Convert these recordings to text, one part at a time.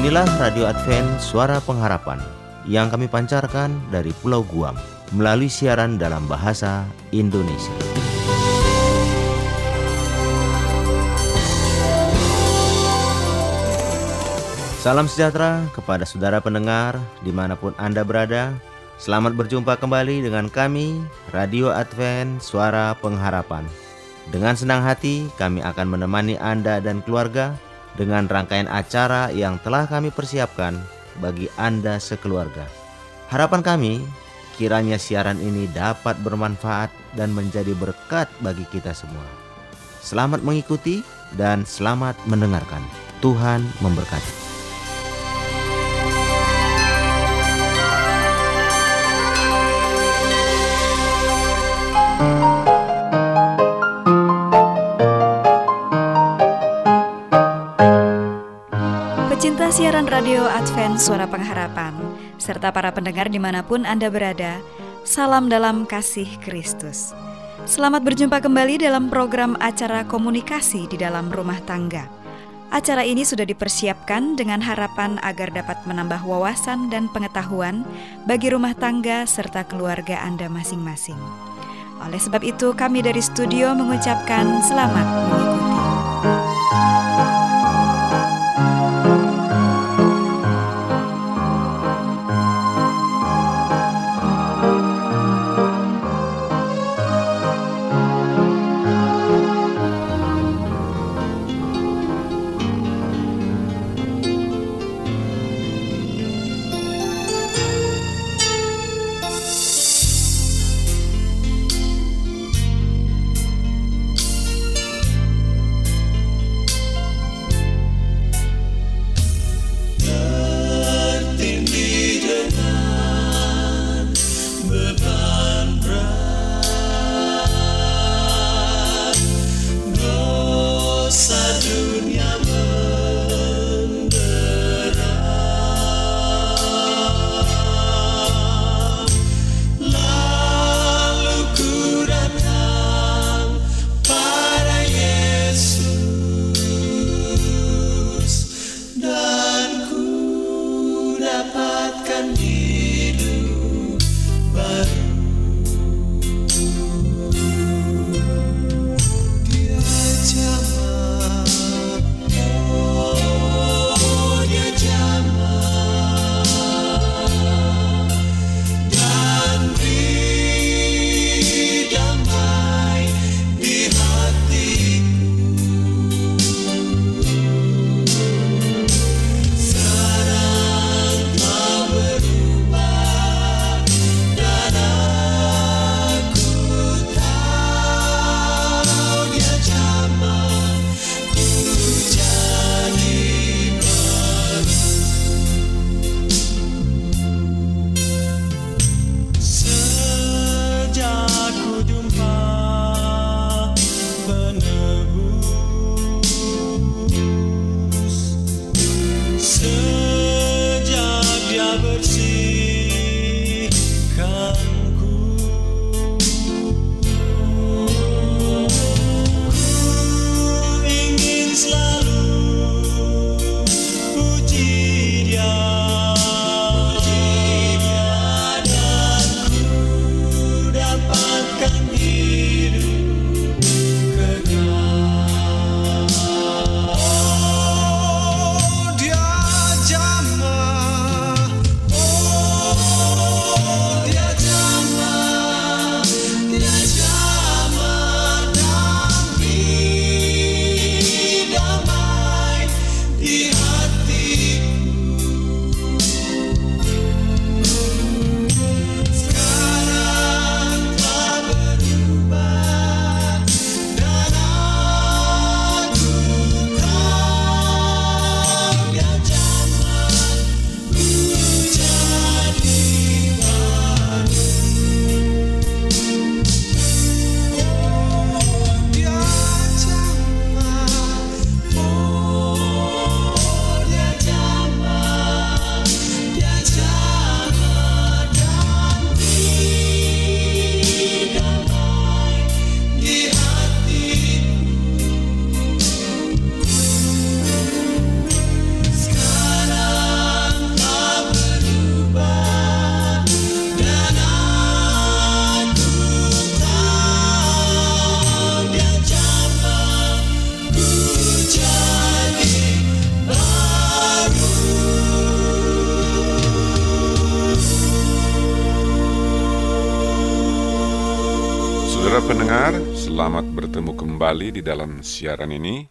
Inilah Radio Advent Suara Pengharapan yang kami pancarkan dari Pulau Guam melalui siaran dalam bahasa Indonesia. Salam sejahtera kepada saudara pendengar di mana pun Anda berada. Selamat berjumpa kembali dengan kami, Radio Advent Suara Pengharapan. Dengan senang hati, kami akan menemani Anda dan keluarga dengan rangkaian acara yang telah kami persiapkan bagi Anda sekeluarga. Harapan kami, kiranya siaran ini dapat bermanfaat dan menjadi berkat bagi kita semua. Selamat mengikuti dan selamat mendengarkan. Tuhan memberkati. Siaran radio Advent Suara Pengharapan, serta para pendengar di mana pun Anda berada, salam dalam kasih Kristus. Selamat berjumpa kembali dalam program acara komunikasi di dalam rumah tangga. Acara ini sudah dipersiapkan dengan harapan agar dapat menambah wawasan dan pengetahuan bagi rumah tangga serta keluarga Anda masing-masing. Oleh sebab itu, kami dari studio mengucapkan selamat mengikuti. Di dalam siaran ini.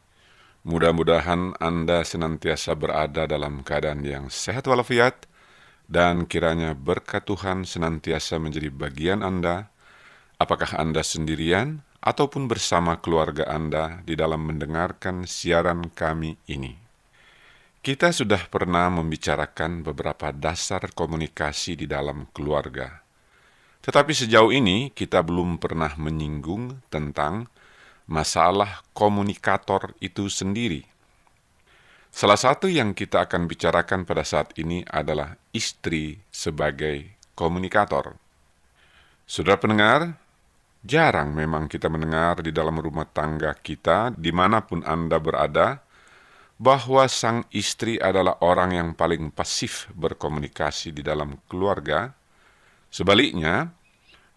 Mudah-mudahan Anda senantiasa berada dalam keadaan yang sehat walafiat dan kiranya berkat Tuhan senantiasa menjadi bagian Anda. Apakah Anda sendirian ataupun bersama keluarga Anda di dalam mendengarkan siaran kami ini? Kita sudah pernah membicarakan beberapa dasar komunikasi di dalam keluarga. Tetapi sejauh ini kita belum pernah menyinggung tentang masalah komunikator itu sendiri. Salah satu yang kita akan bicarakan pada saat ini adalah istri sebagai komunikator. Saudara pendengar, jarang memang kita mendengar di dalam rumah tangga kita, di mana pun Anda berada, bahwa sang istri adalah orang yang paling pasif berkomunikasi di dalam keluarga, Sebaliknya,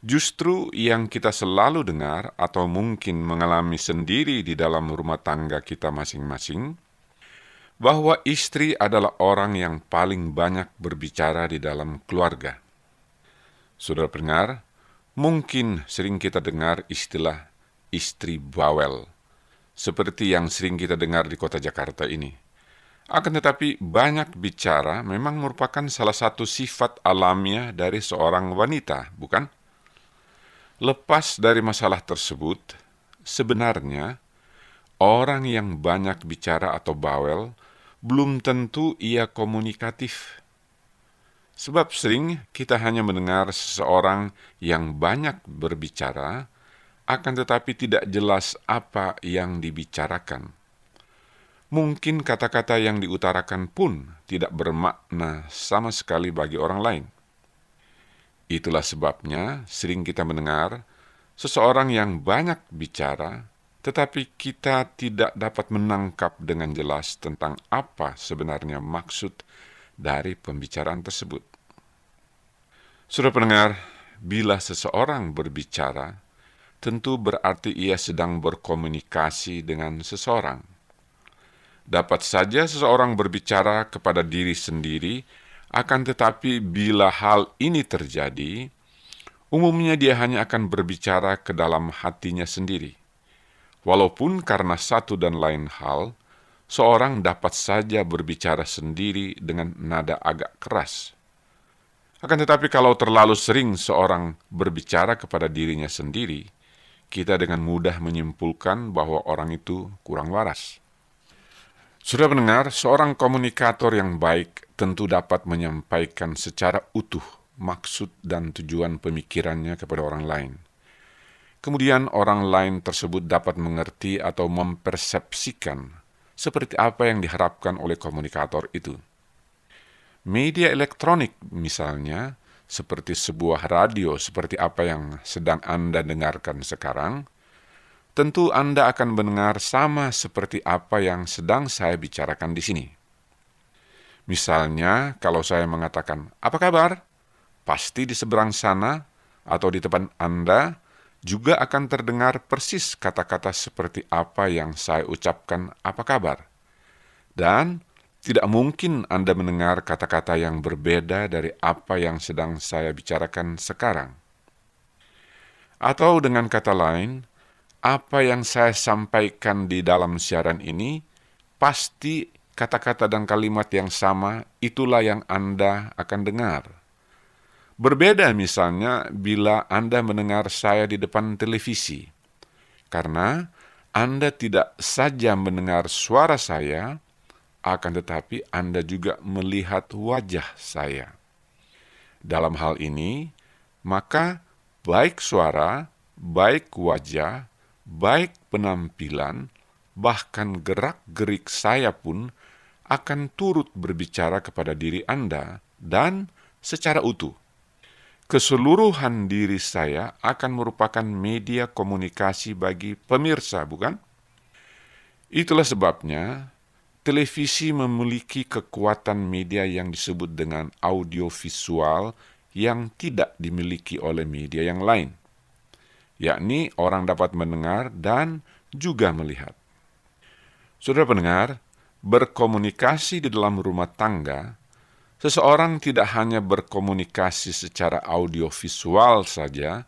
justru yang kita selalu dengar atau mungkin mengalami sendiri di dalam rumah tangga kita masing-masing, bahwa istri adalah orang yang paling banyak berbicara di dalam keluarga. Saudara pendengar, mungkin sering kita dengar istilah istri bawel, seperti yang sering kita dengar di kota Jakarta ini. Akan tetapi banyak bicara memang merupakan salah satu sifat alamiah dari seorang wanita, bukan? Lepas dari masalah tersebut, sebenarnya orang yang banyak bicara atau bawel belum tentu ia komunikatif. Sebab sering kita hanya mendengar seseorang yang banyak berbicara, akan tetapi tidak jelas apa yang dibicarakan mungkin kata-kata yang diutarakan pun tidak bermakna sama sekali bagi orang lain. Itulah sebabnya sering kita mendengar seseorang yang banyak bicara, tetapi kita tidak dapat menangkap dengan jelas tentang apa sebenarnya maksud dari pembicaraan tersebut. Sudah pendengar, bila seseorang berbicara, tentu berarti ia sedang berkomunikasi dengan seseorang Dapat saja seseorang berbicara kepada diri sendiri, akan tetapi bila hal ini terjadi, umumnya dia hanya akan berbicara ke dalam hatinya sendiri. Walaupun karena satu dan lain hal, seorang dapat saja berbicara sendiri dengan nada agak keras. Akan tetapi kalau terlalu sering seorang berbicara kepada dirinya sendiri, kita dengan mudah menyimpulkan bahwa orang itu kurang waras. Sudah mendengar, seorang komunikator yang baik tentu dapat menyampaikan secara utuh maksud dan tujuan pemikirannya kepada orang lain. Kemudian orang lain tersebut dapat mengerti atau mempersepsikan seperti apa yang diharapkan oleh komunikator itu. Media elektronik misalnya, seperti sebuah radio seperti apa yang sedang Anda dengarkan sekarang, tentu Anda akan mendengar sama seperti apa yang sedang saya bicarakan di sini. Misalnya, kalau saya mengatakan, "Apa kabar?" pasti di seberang sana atau di depan Anda juga akan terdengar persis kata-kata seperti apa yang saya ucapkan, "Apa kabar?" Dan tidak mungkin Anda mendengar kata-kata yang berbeda dari apa yang sedang saya bicarakan sekarang. Atau dengan kata lain, apa yang saya sampaikan di dalam siaran ini pasti kata-kata dan kalimat yang sama itulah yang Anda akan dengar. Berbeda misalnya bila Anda mendengar saya di depan televisi. Karena Anda tidak saja mendengar suara saya, akan tetapi Anda juga melihat wajah saya. Dalam hal ini, maka baik suara, baik wajah, baik penampilan, bahkan gerak-gerik saya pun akan turut berbicara kepada diri Anda dan secara utuh. Keseluruhan diri saya akan merupakan media komunikasi bagi pemirsa, bukan? Itulah sebabnya televisi memiliki kekuatan media yang disebut dengan audiovisual yang tidak dimiliki oleh media yang lain yakni orang dapat mendengar dan juga melihat. Saudara pendengar, berkomunikasi di dalam rumah tangga, seseorang tidak hanya berkomunikasi secara audiovisual saja,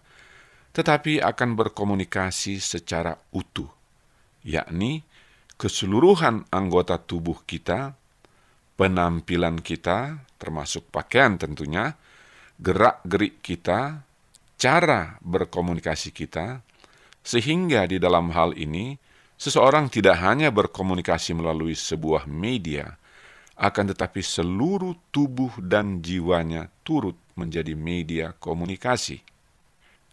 tetapi akan berkomunikasi secara utuh, yakni keseluruhan anggota tubuh kita, penampilan kita, termasuk pakaian tentunya, gerak-gerik kita, cara berkomunikasi kita, sehingga di dalam hal ini seseorang tidak hanya berkomunikasi melalui sebuah media, akan tetapi seluruh tubuh dan jiwanya turut menjadi media komunikasi.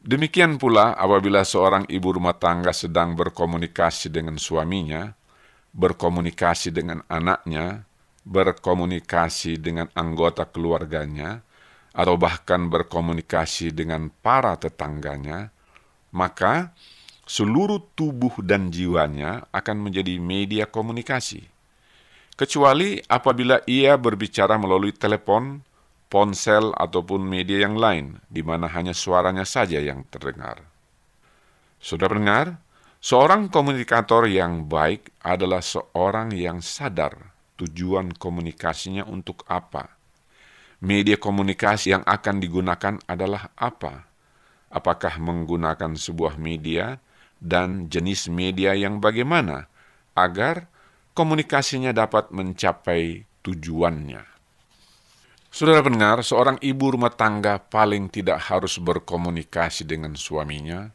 Demikian pula apabila seorang ibu rumah tangga sedang berkomunikasi dengan suaminya, berkomunikasi dengan anaknya, berkomunikasi dengan anggota keluarganya, atau bahkan berkomunikasi dengan para tetangganya, maka seluruh tubuh dan jiwanya akan menjadi media komunikasi. Kecuali apabila ia berbicara melalui telepon, ponsel, ataupun media yang lain, di mana hanya suaranya saja yang terdengar. Sudah mendengar? Seorang komunikator yang baik adalah seorang yang sadar tujuan komunikasinya untuk apa. Media komunikasi yang akan digunakan adalah apa? Apakah menggunakan sebuah media dan jenis media yang bagaimana agar komunikasinya dapat mencapai tujuannya? Saudara pendengar, seorang ibu rumah tangga paling tidak harus berkomunikasi dengan suaminya,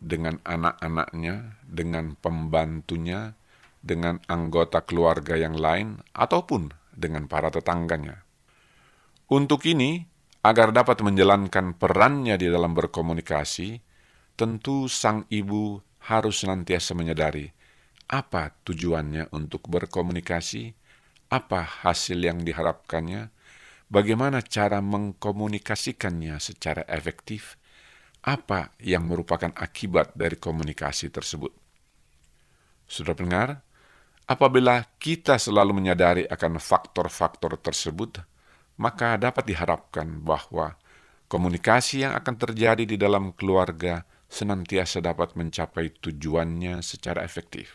dengan anak-anaknya, dengan pembantunya, dengan anggota keluarga yang lain, ataupun dengan para tetangganya. Untuk ini, agar dapat menjalankan perannya di dalam berkomunikasi, tentu sang ibu harus senantiasa menyadari apa tujuannya untuk berkomunikasi, apa hasil yang diharapkannya, bagaimana cara mengkomunikasikannya secara efektif, apa yang merupakan akibat dari komunikasi tersebut. Sudah dengar? Apabila kita selalu menyadari akan faktor-faktor tersebut, maka dapat diharapkan bahwa komunikasi yang akan terjadi di dalam keluarga senantiasa dapat mencapai tujuannya secara efektif.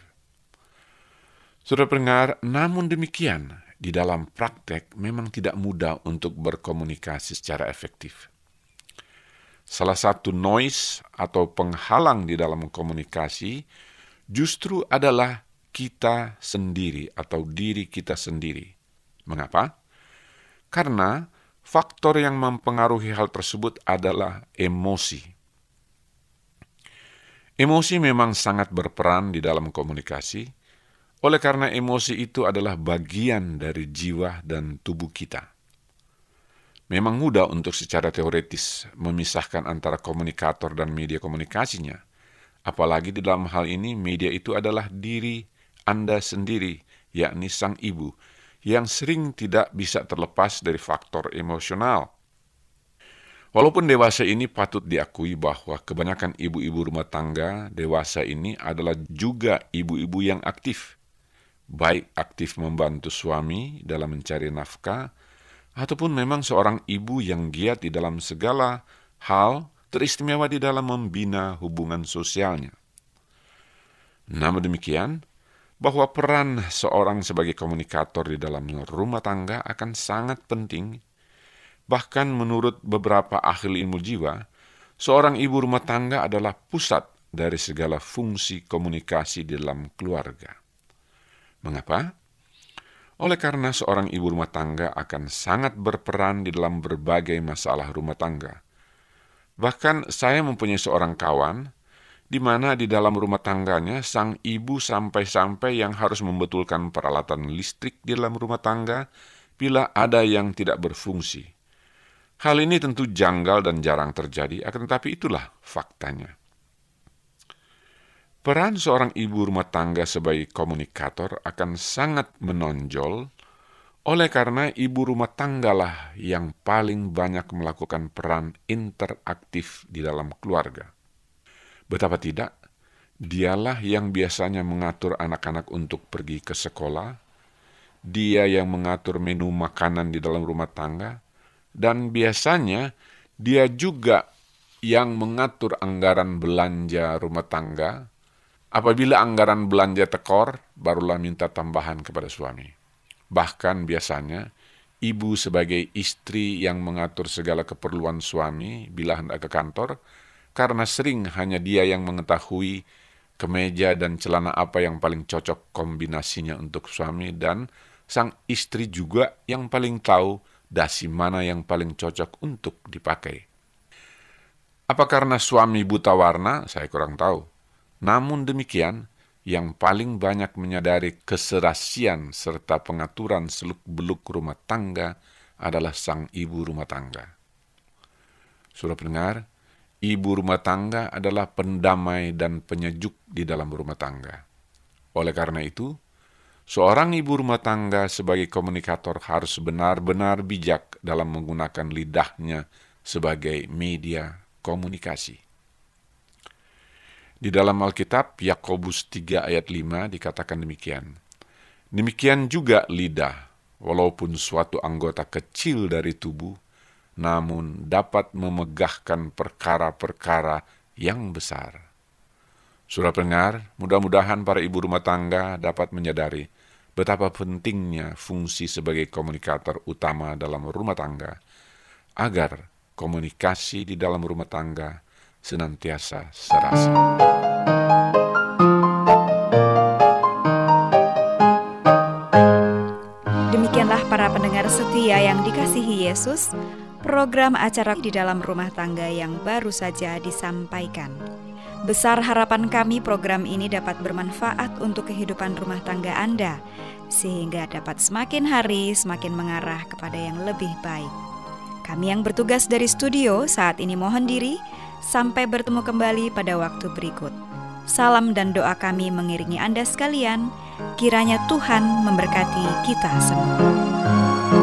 Sudah dengar, namun demikian, di dalam praktek memang tidak mudah untuk berkomunikasi secara efektif. Salah satu noise atau penghalang di dalam komunikasi justru adalah kita sendiri atau diri kita sendiri. Mengapa? Karena faktor yang mempengaruhi hal tersebut adalah emosi. Emosi memang sangat berperan di dalam komunikasi, oleh karena emosi itu adalah bagian dari jiwa dan tubuh kita. Memang mudah untuk secara teoretis memisahkan antara komunikator dan media komunikasinya. Apalagi di dalam hal ini media itu adalah diri Anda sendiri, yakni sang ibu, yang sering tidak bisa terlepas dari faktor emosional. Walaupun dewasa ini patut diakui bahwa kebanyakan ibu-ibu rumah tangga dewasa ini adalah juga ibu-ibu yang aktif baik aktif membantu suami dalam mencari nafkah, ataupun memang seorang ibu yang giat di dalam segala hal teristimewa di dalam membina hubungan sosialnya. Namun demikian, bahwa peran seorang sebagai komunikator di dalam rumah tangga akan sangat penting. Bahkan menurut beberapa ahli ilmu jiwa, seorang ibu rumah tangga adalah pusat dari segala fungsi komunikasi di dalam keluarga. Mengapa? Oleh karena seorang ibu rumah tangga akan sangat berperan di dalam berbagai masalah rumah tangga. Bahkan saya mempunyai seorang kawan di mana di dalam rumah tangganya sang ibu sampai-sampai yang harus membetulkan peralatan listrik di dalam rumah tangga bila ada yang tidak berfungsi. Hal ini tentu janggal dan jarang terjadi, akan tetapi itulah faktanya. Peran seorang ibu rumah tangga sebagai komunikator akan sangat menonjol oleh karena ibu rumah tanggalah yang paling banyak melakukan peran interaktif di dalam keluarga. Betapa tidak, dialah yang biasanya mengatur anak-anak untuk pergi ke sekolah, dia yang mengatur menu makanan di dalam rumah tangga, dan biasanya dia juga yang mengatur anggaran belanja rumah tangga, Apabila anggaran belanja tekor, barulah minta tambahan kepada suami. Bahkan biasanya, ibu sebagai istri yang mengatur segala keperluan suami bila hendak ke kantor, karena sering hanya dia yang mengetahui kemeja dan celana apa yang paling cocok kombinasinya untuk suami dan sang istri juga yang paling tahu dasi mana yang paling cocok untuk dipakai. Apa karena suami buta warna? Saya kurang tahu. Namun demikian, yang paling banyak menyadari keserasian serta pengaturan seluk-beluk rumah tangga adalah sang ibu rumah tangga. Sudah pendengar, ibu rumah tangga adalah pendamai dan penyejuk di dalam rumah tangga. Oleh karena itu, seorang ibu rumah tangga sebagai komunikator harus benar-benar bijak dalam menggunakan lidahnya sebagai media komunikasi. Di dalam Alkitab, Yakobus 3 ayat 5 dikatakan demikian. Demikian juga lidah, walaupun suatu anggota kecil dari tubuh, namun dapat memegahkan perkara-perkara yang besar. Surah pendengar, mudah-mudahan para ibu rumah tangga dapat menyadari betapa pentingnya fungsi sebagai komunikator utama dalam rumah tangga, agar komunikasi di dalam rumah tangga senantiasa serasa. Demikianlah para pendengar setia yang dikasihi Yesus, program acara di dalam rumah tangga yang baru saja disampaikan. Besar harapan kami program ini dapat bermanfaat untuk kehidupan rumah tangga Anda, sehingga dapat semakin hari semakin mengarah kepada yang lebih baik. Kami yang bertugas dari studio saat ini mohon diri, sampai bertemu kembali pada waktu berikut. Salam dan doa kami mengiringi Anda sekalian. Kiranya Tuhan memberkati kita semua.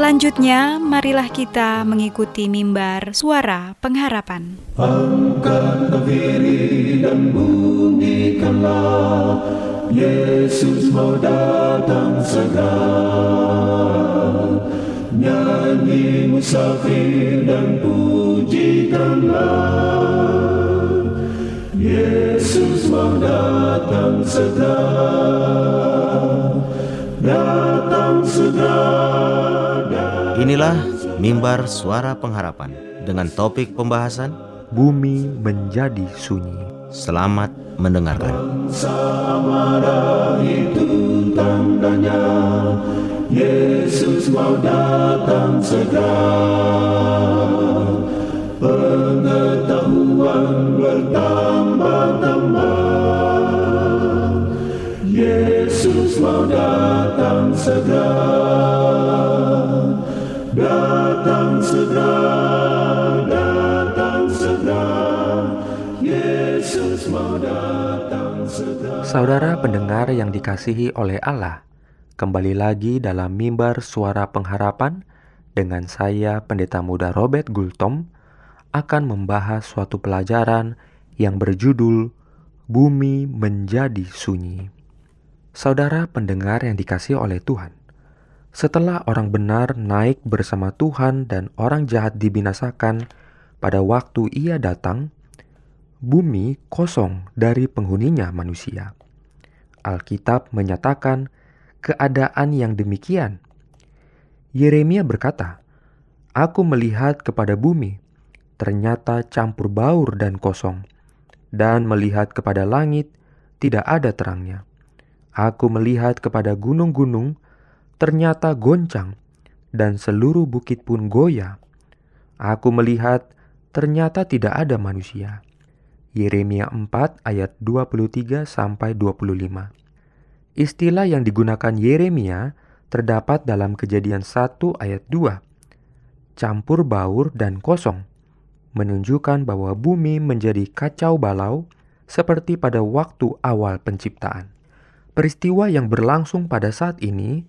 Selanjutnya, marilah kita mengikuti mimbar suara pengharapan. Angkat dan bunyikanlah Yesus mau datang segera Nyanyi musafir dan pujikanlah Yesus mau Datang segera Inilah mimbar suara pengharapan dengan topik pembahasan bumi menjadi sunyi. Selamat mendengarkan. Samara itu tandanya Yesus mau datang segera Pengetahuan bertambah-tambah mau datang segera. Datang segera Datang segera. Yesus mau datang segera. Saudara pendengar yang dikasihi oleh Allah, kembali lagi dalam mimbar suara pengharapan dengan saya Pendeta Muda Robert Gultom akan membahas suatu pelajaran yang berjudul Bumi Menjadi Sunyi. Saudara pendengar yang dikasihi oleh Tuhan, setelah orang benar naik bersama Tuhan dan orang jahat dibinasakan pada waktu ia datang, bumi kosong dari penghuninya manusia. Alkitab menyatakan keadaan yang demikian. Yeremia berkata, Aku melihat kepada bumi, ternyata campur baur dan kosong, dan melihat kepada langit, tidak ada terangnya. Aku melihat kepada gunung-gunung, ternyata goncang, dan seluruh bukit pun goyah. Aku melihat, ternyata tidak ada manusia. Yeremia 4 ayat 23 sampai 25. Istilah yang digunakan Yeremia terdapat dalam Kejadian 1 ayat 2. Campur baur dan kosong menunjukkan bahwa bumi menjadi kacau balau seperti pada waktu awal penciptaan. Peristiwa yang berlangsung pada saat ini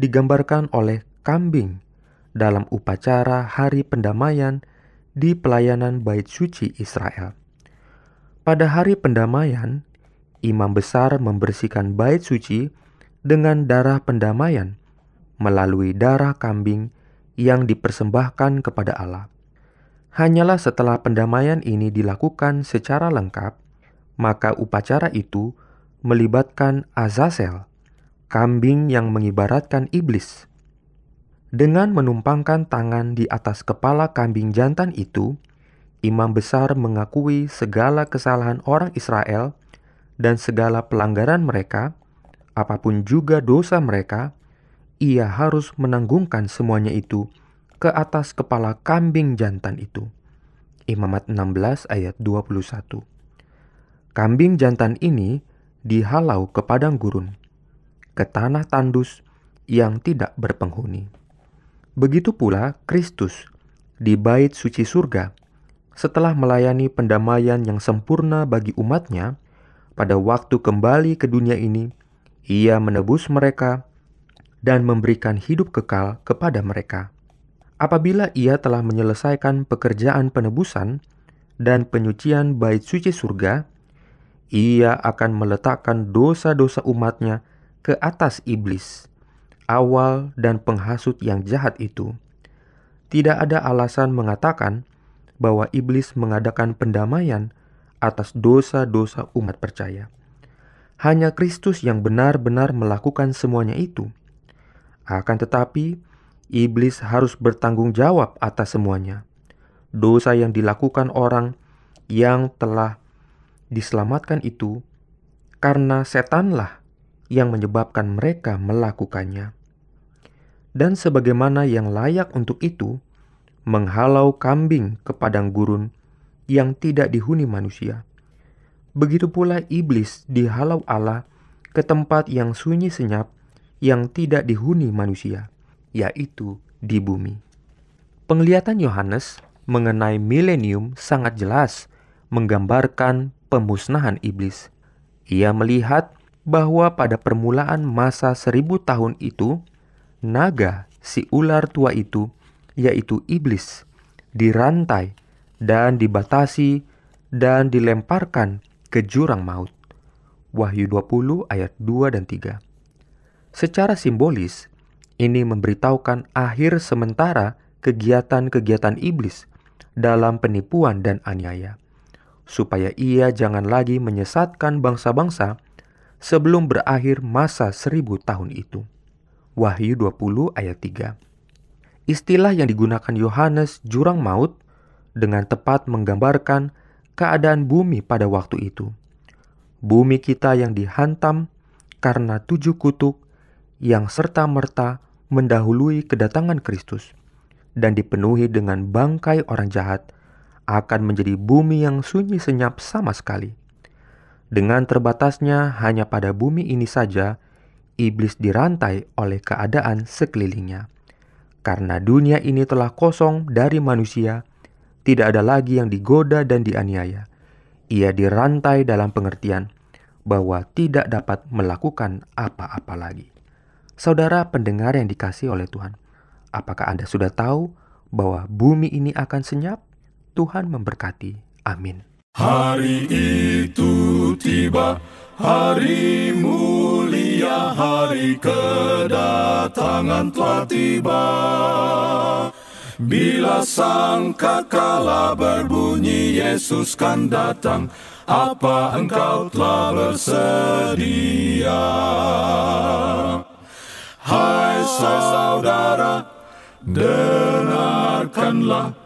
digambarkan oleh kambing dalam upacara hari pendamaian di pelayanan bait suci Israel. Pada hari pendamaian, imam besar membersihkan bait suci dengan darah pendamaian melalui darah kambing yang dipersembahkan kepada Allah. Hanyalah setelah pendamaian ini dilakukan secara lengkap, maka upacara itu melibatkan Azazel, kambing yang mengibaratkan iblis. Dengan menumpangkan tangan di atas kepala kambing jantan itu, imam besar mengakui segala kesalahan orang Israel dan segala pelanggaran mereka, apa pun juga dosa mereka, ia harus menanggungkan semuanya itu ke atas kepala kambing jantan itu. Imamat 16 ayat 21. Kambing jantan ini dihalau ke padang gurun, ke tanah tandus yang tidak berpenghuni. Begitu pula Kristus di bait suci surga setelah melayani pendamaian yang sempurna bagi umatnya pada waktu kembali ke dunia ini, ia menebus mereka dan memberikan hidup kekal kepada mereka. Apabila ia telah menyelesaikan pekerjaan penebusan dan penyucian bait suci surga, ia akan meletakkan dosa-dosa umatnya ke atas iblis, awal dan penghasut yang jahat itu. Tidak ada alasan mengatakan bahwa iblis mengadakan pendamaian atas dosa-dosa umat percaya. Hanya Kristus yang benar-benar melakukan semuanya itu. Akan tetapi, iblis harus bertanggung jawab atas semuanya. Dosa yang dilakukan orang yang telah diselamatkan itu karena setanlah yang menyebabkan mereka melakukannya. Dan sebagaimana yang layak untuk itu, menghalau kambing ke padang gurun yang tidak dihuni manusia. Begitu pula iblis dihalau Allah ke tempat yang sunyi senyap yang tidak dihuni manusia, yaitu di bumi. Penglihatan Yohanes mengenai milenium sangat jelas menggambarkan pemusnahan iblis. Ia melihat bahwa pada permulaan masa seribu tahun itu, naga si ular tua itu, yaitu iblis, dirantai dan dibatasi dan dilemparkan ke jurang maut. Wahyu 20 ayat 2 dan 3. Secara simbolis, ini memberitahukan akhir sementara kegiatan-kegiatan iblis dalam penipuan dan aniaya supaya ia jangan lagi menyesatkan bangsa-bangsa sebelum berakhir masa seribu tahun itu. Wahyu 20 ayat 3 Istilah yang digunakan Yohanes jurang maut dengan tepat menggambarkan keadaan bumi pada waktu itu. Bumi kita yang dihantam karena tujuh kutuk yang serta-merta mendahului kedatangan Kristus dan dipenuhi dengan bangkai orang jahat akan menjadi bumi yang sunyi senyap sama sekali. Dengan terbatasnya hanya pada bumi ini saja, iblis dirantai oleh keadaan sekelilingnya. Karena dunia ini telah kosong dari manusia, tidak ada lagi yang digoda dan dianiaya. Ia dirantai dalam pengertian bahwa tidak dapat melakukan apa-apa lagi. Saudara pendengar yang dikasih oleh Tuhan, apakah Anda sudah tahu bahwa bumi ini akan senyap? Tuhan memberkati. Amin. Hari itu tiba, hari mulia, hari kedatangan telah tiba. Bila sang kakala berbunyi Yesus kan datang, apa engkau telah bersedia? Hai saudara, dengarkanlah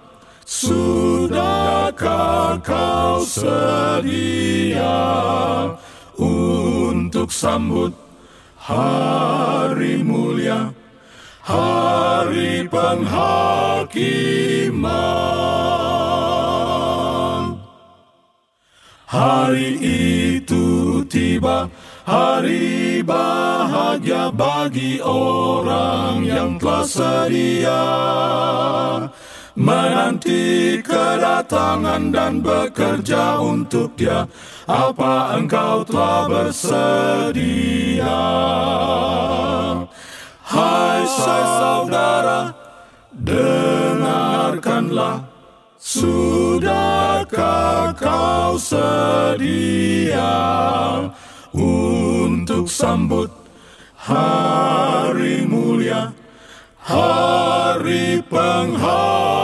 Sudahkah kau sedia untuk sambut hari mulia, hari penghakiman. Hari itu tiba, hari bahagia bagi orang yang telah sedia menanti kedatangan dan bekerja untuk dia. Apa engkau telah bersedia? Hai saudara, dengarkanlah. Sudahkah kau sedia untuk sambut hari mulia? hari penghakiman.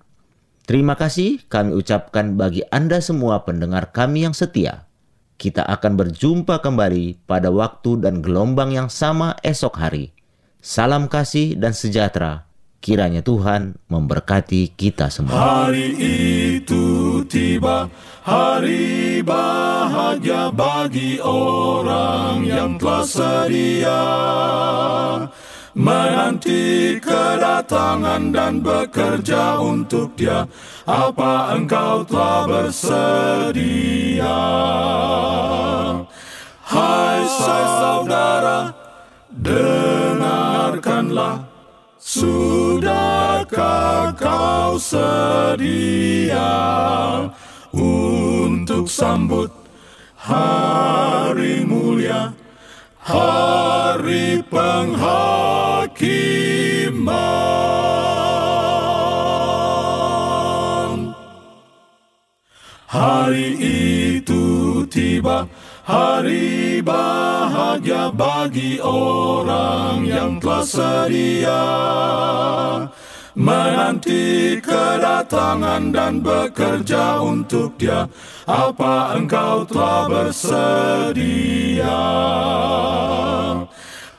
Terima kasih kami ucapkan bagi Anda semua pendengar kami yang setia. Kita akan berjumpa kembali pada waktu dan gelombang yang sama esok hari. Salam kasih dan sejahtera. Kiranya Tuhan memberkati kita semua. Hari itu tiba, hari bahagia bagi orang yang telah sedia. Menanti kedatangan dan bekerja untuk dia. Apa engkau telah bersedia? Hai saudara, dengarkanlah. Sudahkah kau sedia untuk sambut hari mulia, hari penghakiman? Hari itu tiba, hari bahagia bagi orang yang telah sedia menanti kedatangan dan bekerja untuk dia. Apa engkau telah bersedia?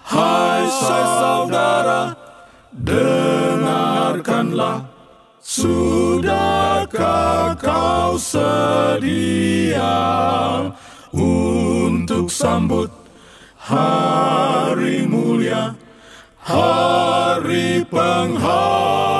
Hai saudara, dengarkanlah. Sudahkah kau sedia untuk sambut hari mulia, hari penghakiman?